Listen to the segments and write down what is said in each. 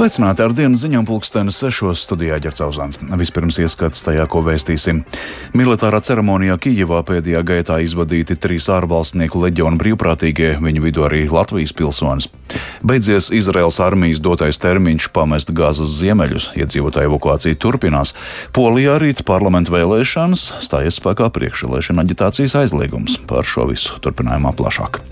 Sveicināti ar dienas ziņām pulkstenes sešos studijā ģercauzāns. Vispirms ieskats tajā, ko vēstīsim. Militārā ceremonijā Kijevā pēdējā gaitā izvadīti trīs ārvalstnieku leģionu brīvprātīgie, viņu vidū arī Latvijas pilsonis. Beidzies Izraels armijas dotais termiņš pamest gāzes ziemeļus, iedzīvotāju evakuācija turpinās. Polijā rīt parlamentu vēlēšanas stājas spēkā priekšvēlēšana aģitācijas aizliegums. Par šo visu turpinājumā plašāk.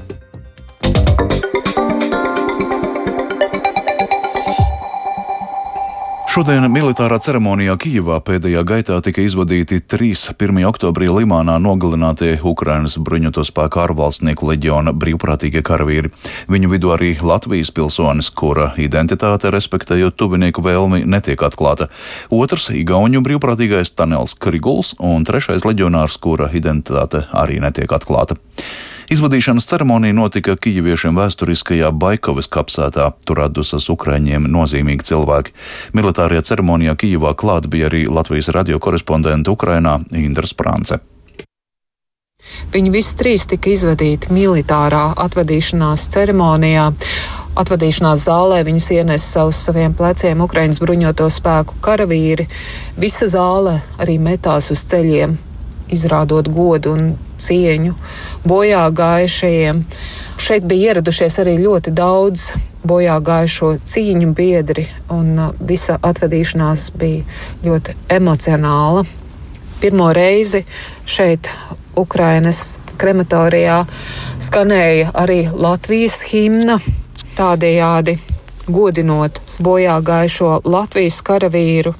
Šodien militārā ceremonijā Kijivā pēdējā gaitā tika izvadīti trīs 1. oktobrī Limānā nogalinātie Ukrainas bruņoto spēku ārvalstnieku leģiona brīvprātīgie karavīri. Viņu vidū arī Latvijas pilsonis, kura identitāte, respektējot tuvinieku vēlmi, netiek atklāta. Otrs - Igauņu brīvprātīgais Tanels Kriguls un trešais leģionārs, kura identitāte arī netiek atklāta. Izvadīšanas ceremonija notika Kijeviešiem vēsturiskajā Baikovas kapsētā. Tur atdusas Ukraiņiem nozīmīgi cilvēki. Militārajā ceremonijā Kijevā klāt bija arī Latvijas radio korespondente Ukrainā Indra Sprānce. Viņi visi trīs tika izvadīti militārā atvadīšanās ceremonijā. Atvadīšanās zālē viņus ienesa uz saviem pleciem Ukraiņas bruņoto spēku karavīri. Visa zāle arī metās uz ceļiem, izrādot godu un cieņu bojā gājušajiem. Šeit bija ieradušies arī ļoti daudz bojā gājušo cīņu biedri, un uh, visa atvadīšanās bija ļoti emocionāla. Pirmo reizi šeit, Ukrainas krematorijā, skanēja arī Latvijas himna, tādējādi godinot bojā gājušo Latvijas karavīru.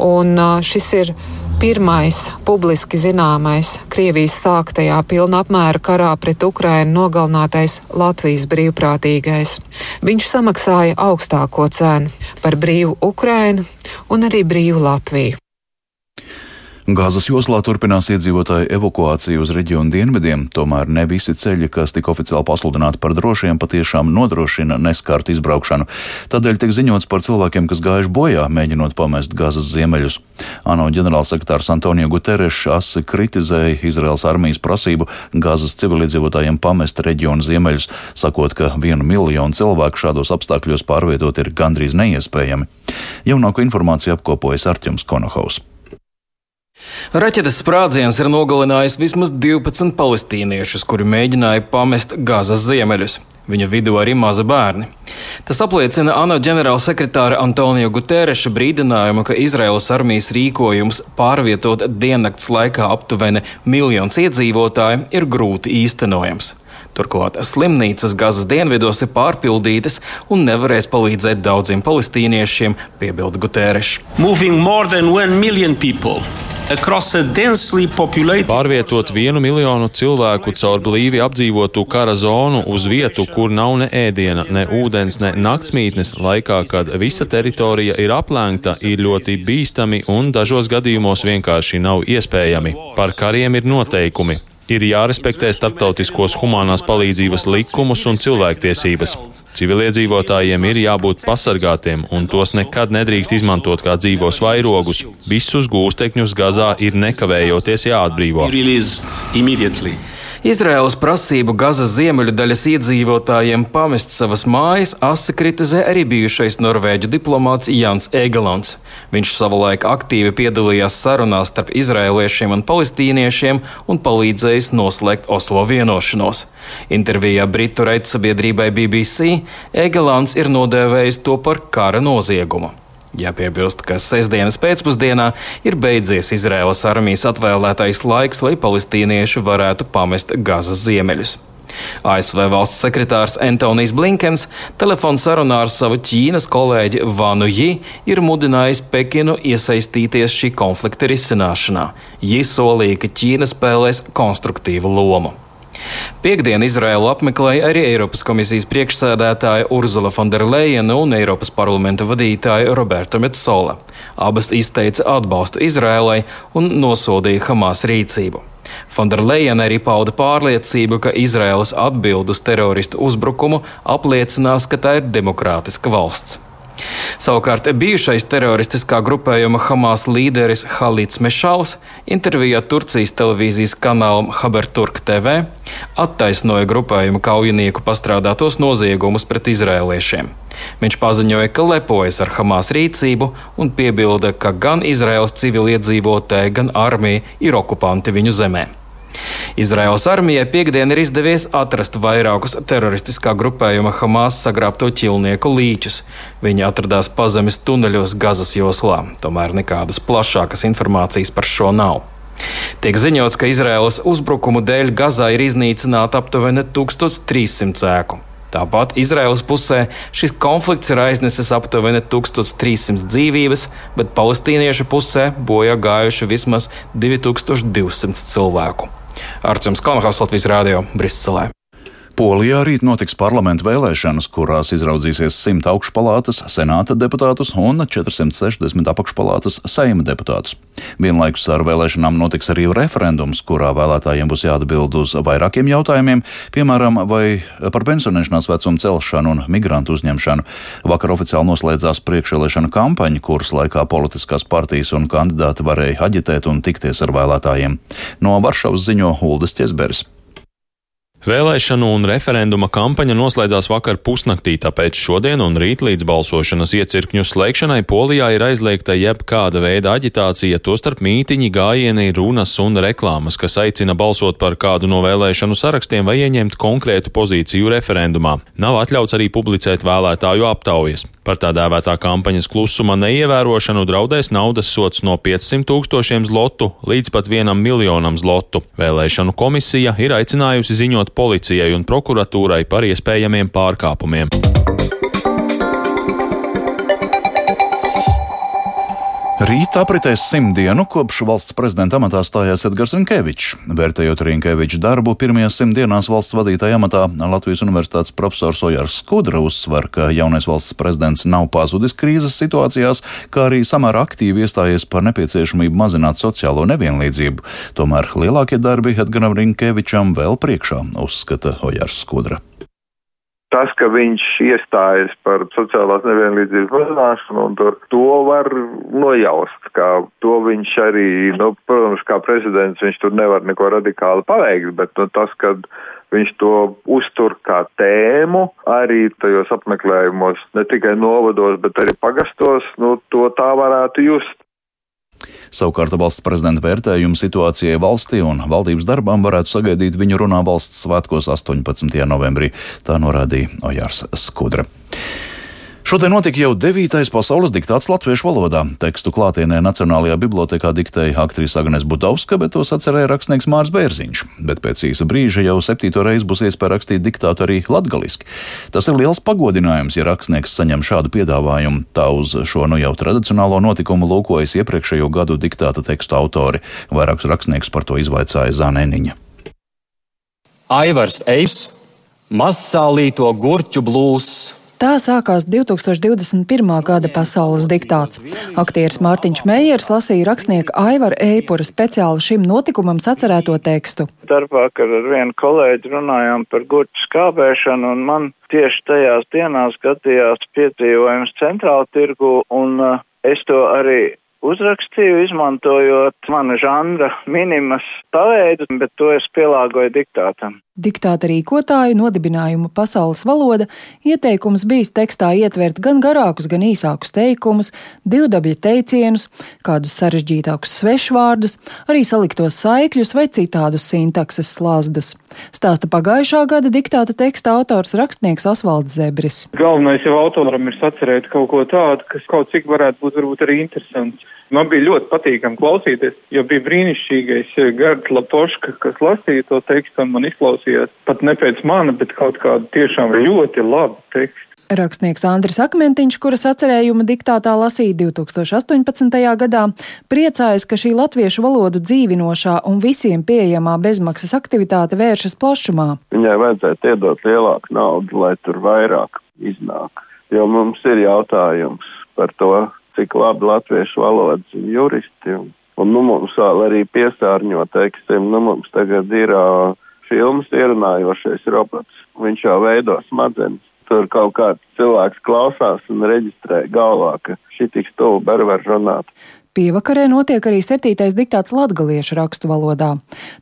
Un uh, šis ir pirmais publiski zināmais Krievijas sāktajā pilna apmēra karā pret Ukrainu nogalinātais Latvijas brīvprātīgais. Viņš samaksāja augstāko cenu par brīvu Ukrainu un arī brīvu Latviju. Gāzes joslā turpinās iedzīvotāju evakuācija uz reģionu dienvidiem, tomēr ne visi ceļi, kas tika oficiāli pasludināti par drošiem, patiešām nodrošina neskārtu izbraukšanu. Tādēļ tiek ziņots par cilvēkiem, kas gājuši bojā, mēģinot pamest Gāzes ziemeļus. ANO ģenerālsekretārs Antonio Guterres asi kritizēja Izraels armijas prasību Gāzes civiliedzīvotājiem pamest reģionu ziemeļus, sakot, ka vienu miljonu cilvēku šādos apstākļos pārvietot ir gandrīz neiespējami. Jaunāko informāciju apkopojas Arķems Konohaus. Raķetes sprādziens ir nogalinājis vismaz 12 palestīniešus, kuri mēģināja pamest Gazas ziemeļus. Viņa vidū arī maza bērni. Tas apliecina ANO ģenerālsekretāra Antonija Gutereša brīdinājumu, ka Izraēlas armijas rīkojums pārvietot diennakts laikā aptuveni miljons iedzīvotāju ir grūti īstenojams. Turklāt slimnīcas Gazas dienvidos ir pārpildītas un nevarēs palīdzēt daudziem palestīniešiem, piebilda Guterres. Pārvietot vienu miljonu cilvēku caur blīvi apdzīvotu kara zonu uz vietu, kur nav ne ēdiena, ne ūdens, ne naktsmītnes, laikā, kad visa teritorija ir aplēgta, ir ļoti bīstami un dažos gadījumos vienkārši nav iespējami. Par kariem ir noteikumi ir jārespektē starptautiskos humanās palīdzības likumus un cilvēktiesības. Civiliedzīvotājiem ir jābūt pasargātiem, un tos nekad nedrīkst izmantot kā dzīvos vairogus. Visus gūstekņus Gazā ir nekavējoties jāatbrīvo. Izraēlas prasību Gazas ziemeļu daļas iedzīvotājiem pamest savas mājas asi kritizē arī bijušais norvēģu diplomāts Jans Egelants. Viņš savulaik aktīvi piedalījās sarunās starp izrēliešiem un palestīniešiem un palīdzējis noslēgt Oslo vienošanos. Intervijā Britu raidsabiedrībai BBC Egelants ir nodēvējis to par kara noziegumu. Jāpiebilst, ka sestdienas pēcpusdienā ir beidzies Izraēlas armijas atvēlētais laiks, lai palestīnieši varētu pamest Gazas ziemeļus. ASV valsts sekretārs Antonijs Blinkens telefonu sarunā ar savu Ķīnas kolēģi Vanu Ji ir mudinājis Pekinu iesaistīties šī konflikta risināšanā. Ji solīja, ka Ķīna spēlēs konstruktīvu lomu. Piektdien Izraēlu apmeklēja arī Eiropas komisijas priekšsēdētāja Urzula Fonderleina un Eiropas parlamenta vadītāja Roberta Metsola. Abas izteica atbalstu Izraēlai un nosodīja Hamas rīcību. Fonderleina arī pauda pārliecību, ka Izraēlas atbild uz teroristu uzbrukumu apliecinās, ka tā ir demokrātiska valsts. Savukārt bijušais teroristiskā grupējuma Hamas līderis Halīds Mešāls intervijā Turcijas televīzijas kanālam Haberturk TV attaisnoja grupējuma kaujinieku pastrādātos noziegumus pret izrēliešiem. Viņš paziņoja, ka lepojas ar Hamas rīcību un piebilda, ka gan Izraels civiliedzīvotāji, gan armija ir okupanti viņu zemē. Izraels armijai piekdien ir izdevies atrast vairākus teroristiskā grupējuma Hamas sagrābto ķilnieku līķus. Viņi atradās pazemes tuneļos Gazas joslā, tomēr nekādas plašākas informācijas par šo nav. Tiek ziņots, ka Izraēlas uzbrukumu dēļ Gazā ir iznīcināta aptuveni 1300 ēku. Tāpat Izraēlas pusē šis konflikts ir aiznesis aptuveni 1300 dzīvības, bet palestīniešu pusē bojā gājuši vismaz 2200 cilvēku. Arcums Kalnhaus Latvijas Rādio Briselē. Polijā rīt notiks parlamenta vēlēšanas, kurās izraudzīsies 100 augšpalātas senāta deputātus un 460 apakšpalātas saima deputātus. Vienlaikus ar vēlēšanām notiks arī referendums, kurā vēlētājiem būs jāatbild uz vairākiem jautājumiem, piemēram, vai par pensionēšanās vecumu celšanu un migrantu uzņemšanu. Vakar oficiāli noslēdzās priekšvēlēšana kampaņa, kuras laikā politiskās partijas un kandidāti varēja aģitēt un tikties ar vēlētājiem. No Varšavas ziņo Uldas Česberis. Vēlēšanu un referenduma kampaņa noslēdzās vakar pusnaktī, tāpēc šodien un rīt līdz balsošanas iecirkņu slēgšanai Polijā ir aizliegta jebkāda veida aģitācija, tostarp mītiņi, gājieni, runas un reklāmas, kas aicina balsot par kādu no vēlēšanu sarakstiem vai ieņemt konkrētu pozīciju referendumā. Nav atļauts arī publicēt vēlētāju aptaujas. Par tā dēvētā kampaņas klusuma neievērošanu draudēs naudas sots no 500 tūkstošiem zlotu līdz pat vienam miljonam zlotu. Vēlēšanu komisija ir aicinājusi ziņot policijai un prokuratūrai par iespējamiem pārkāpumiem. Rīt apritēs simt dienu, kopš valsts prezidenta amatā stājās Edgars Rinkevičs. Vērtējot Rinkeviča darbu, pirmajās simt dienās valsts vadītāja amatā Latvijas Universitātes profesors Ojārs Skudra uzsver, ka jaunais valsts prezidents nav pazudis krīzes situācijās, kā arī samērā aktīvi iestājies par nepieciešamību mazināt sociālo nevienlīdzību. Tomēr lielākie darbi Edgaram Rinkevičam vēl priekšā, uzskata Ojārs Skudra tas, ka viņš iestājas par sociālās nevienlīdzības mazināšanu, un to, to var nojaust, kā to viņš arī, nu, protams, kā prezidents viņš tur nevar neko radikāli paveikt, bet nu, tas, ka viņš to uztur kā tēmu arī tajos apmeklējumos, ne tikai novados, bet arī pagastos, nu, to tā varētu just. Savukārt valsts prezidenta vērtējumu situācijai valstī un valdības darbām varētu sagaidīt viņu runā valsts svētkos 18. novembrī, tā norādīja Ojārs Skudra. Šodien notika jau devītais pasaules diktāts latviešu valodā. Tekstu klātienē Nacionālajā bibliotekā diktēja aktrise Agnēs Budovska, bet to sacerēja rakstnieks Mārs Bērziņš. Bet pēc īsa brīža jau septīto reizi būs iespēja rakstīt diktātu arī latgaliski. Tas ir liels pagodinājums, ja rakstnieks saņem šādu piedāvājumu. Tā uz šo nu jau tradicionālo notikumu lūkojas iepriekšējo gadu diktāta tekstu autori. Vairākus rakstniekus par to izvaicāja Zānēniņa. Aivars Eis, mazsālīto gurķu blūzs Tā sākās 2021. gada pasaules diktāts. Aktieris Mārtiņš Meijers lasīja rakstnieka Aivara Eipura speciāli šim notikumam sacerēto tekstu. Darbvakar ar vienu kolēģi runājām par gurķu skābēšanu, un man tieši tajās dienās skatījās piedzīvojums centrāla tirgu, un uh, es to arī uzrakstīju, izmantojot mana žanra minimas paveidu, bet to es pielāgoju diktātam. Diktāta rīkotāju nodibinājuma pasaules valoda ieteikums bijis tekstā ietvert gan garākus, gan īsākus teikumus, divdabļa teicienus, kādus sarežģītākus svešvārdus, arī saliktos saikļus vai citādus sintakses slazdus. Stāsta pagājušā gada diktāta teksta autors rakstnieks Osvalds Zebris. Galvenais jau autoram ir sacerēt kaut ko tādu, kas kaut cik varētu būt varbūt arī interesants. Man bija ļoti patīkami klausīties, jo bija brīnišķīgais eh, Gerds Lapoška, kas lasīja to tekstu un man izklausījās pat ne pēc mana, bet kaut kādu tiešām ļoti labu tekstu. Rakstnieks Andris Akmentiņš, kuras atcerējuma diktātā lasīja 2018. gadā, priecājas, ka šī latviešu valodu dzīvinošā un visiem pieejamā bezmaksas aktivitāte vēršas plašumā. Viņai vajadzētu iedot lielāku naudu, lai tur vairāk iznāk, jo mums ir jautājums par to, cik labi latviešu valodas juristi. Un, un nu, mums vēl arī piesārņo, teiksim, nu, mums tagad ir uh, filmas ierunājošais robots. Viņš jau veido smadzenes. Tur kaut kāds cilvēks klausās un reģistrē galvā, ka šī tik stulbi var runāt. Pievakarē notiek arī septītais diktāts latgaliešu rakstu valodā.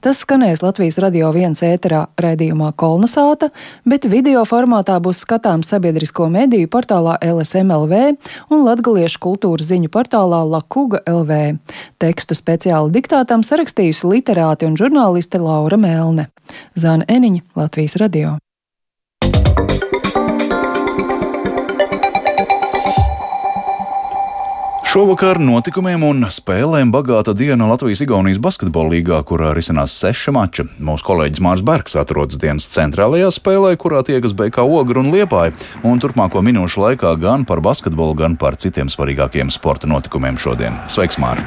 Tas skanēs Latvijas radio viens ēterā raidījumā Kolnasāta, bet video formātā būs skatāms sabiedrisko mediju portālā LSMLV un latgaliešu kultūras ziņu portālā Lakuga LV. Tekstu speciāli diktātam sarakstījusi literāte un žurnāliste Laura Melne. Zāna Eniņa, Latvijas radio. Šovakar notikumiem un spēlēm bagāta diena Latvijas-Igaunijas basketbola līgā, kurā risinās seši mači. Mūsu kolēģis Mārs Bergs atrodas dienas centrālajā spēlē, kurā tiekas BK Ogra un Liepāja, un turpmāko minūšu laikā gan par basketbolu, gan par citiem svarīgākiem sporta notikumiem šodien. Sveiks, Māri!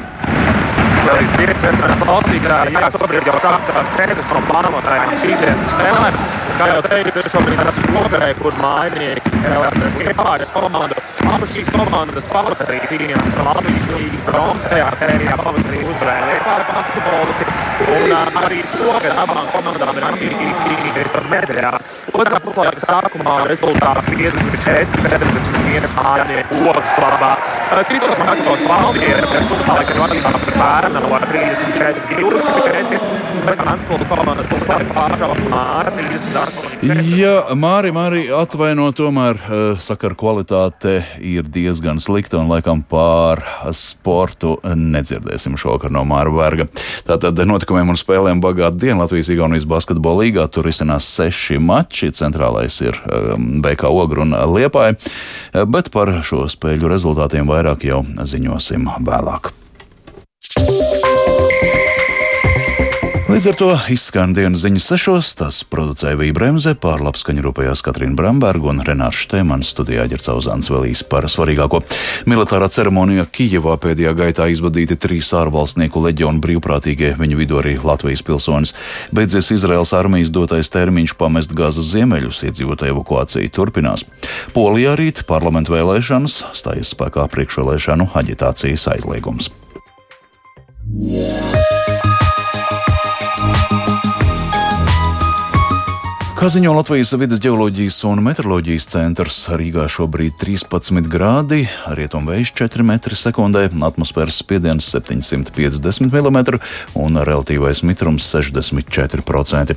Svarīgs dienas esam valstī, kā jā, šobrīd jau sākas centrs no plānotājiem šīs dienas spēlēm. Kā jau teicu, šobrīd esmu Ogarē, kur mājnieki Liepājas komanda. Abas šīs komandas pavasarī cīnījās Latvijas līgas bronzas tajā sērijā pavasarī uzvarēja Liepājas basketbolisti. Un uh, arī šogad abām komandām ir ambīcijas cīnīties par medaļām. Otrā puslaika sākumā rezultāts 54-41 mājnieku Ogas labā. Skritos Mačos Valmiera, kas puslaika vadībā pret Vērnu no 34-24, bet Anspildu komanda puslaika pārtraukumā ar 30 Jā, Māri, Māri atvaino, tomēr sakaru kvalitāte ir diezgan slikta un laikam pār sportu nedzirdēsim šokar no Māra Verga. Tātad notikumiem un spēlēm bagāta diena Latvijas-Igaunijas basketbola līgā. Tur izcinās seši mači, centrālais ir BK Ogru un Liepāja, bet par šo spēļu rezultātiem vairāk jau ziņosim vēlāk. Līdz ar to izskan dienas ziņas sešos. Tas producēja Vija Bremse, pārlapskaņu rūpējās Katrīna Bramberga un Renārs Štēmans studijā ģercauzāns vēlīs par svarīgāko. Militārā ceremonija Kijevā pēdējā gaitā izvadīti trīs ārvalstnieku leģionu brīvprātīgie, viņu vidū arī Latvijas pilsonis. Beidzies Izraels armijas dotais termiņš pamest gazas ziemeļus, iedzīvotāju evakuācija turpinās. Polijā rīt parlamentu vēlēšanas stājas spēkā priekšvēlēšanu aģitācijas aizliegums. Yeah. Kā ziņo Latvijas vidas geoloģijas un meteoroloģijas centrs, Rīgā šobrīd 13 grādi, rietumvējš 4 m2, atmosfēras spiediens 750 mm un relatīvais mitrums 64%.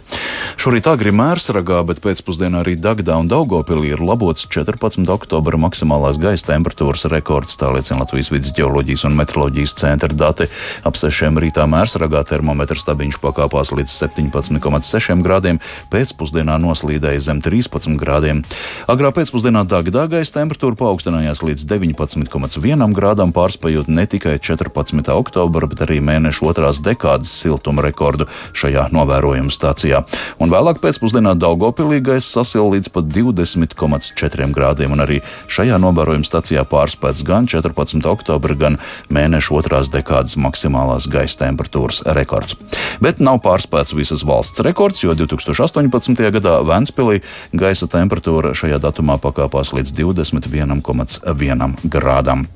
Šorīt agri mērsragā, bet pēcpusdienā arī Dagdā un Daugopilī ir labots 14. oktobra maksimālās gaisa temperatūras rekords, tā liecina Latvijas vidas geoloģijas un meteoroloģijas centra dati. Ap 6 rītā mērsragā termometra stabiņš pakāpās līdz 17,6 grādiem, pēcpusdienā dienā noslīdēja zem 13 grādiem. Agrā pēcpusdienā Dagdā gaisa temperatūra paaugstinājās līdz 19,1 grādam, pārspējot ne tikai 14. oktobra, bet arī mēneša otrās dekādas siltuma rekordu šajā novērojuma stācijā. Un vēlāk pēcpusdienā Daugopilī gaisa sasila līdz pat 20,4 grādiem, un arī šajā novērojuma stācijā pārspēts gan 14. oktobra, gan mēneša otrās dekādas maksimālās gaisa temperatūras rekords. Bet nav pārspēts visas valsts rekords, jo 2018. gadā gadā Ventspilī gaisa temperatūra šajā datumā pakāpās līdz 21,1 grādam.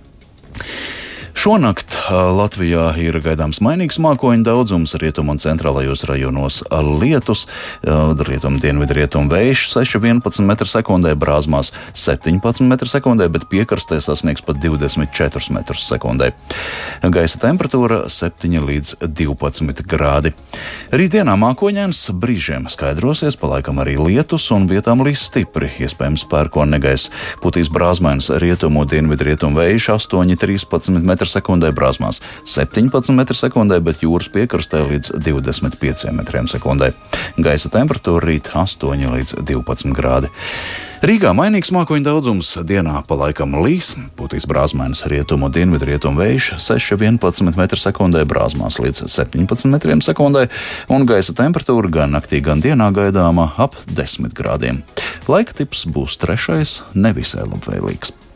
Šonakt Latvijā ir gaidāms mainīgs mākoņu daudzums, rietumu un centrālajos rajonos lietus, rietumu dienvidu rietumu vējš 6,11 m2, brāzmās 17 m2, bet piekrastē sasniegs pat 24 m2. Gaisa temperatūra 7 līdz 12 grādi. Rītdienā mākoņēns brīžiem skaidrosies, palaikam arī lietus un vietām līs stipri, iespējams pērkona negaiss. Putīs brāzmēns rietumu dienvidu rietumu vējš 8,13 m sekundē, brāzmās 17 m2, bet jūras piekrastē līdz 25 m2. Gaisa temperatūra rīt 8 līdz 12 grādi. Rīgā mainīgs mākoņu daudzums, dienā pa laikam līs, būtīs brāzmainas rietumu un dienvidu rietumu vējš 6,11 m2, brāzmās līdz 17 m2, un gaisa temperatūra gan naktī, gan dienā gaidāma ap 10 grādiem. Laika tips būs trešais, nevisai labvēlīgs.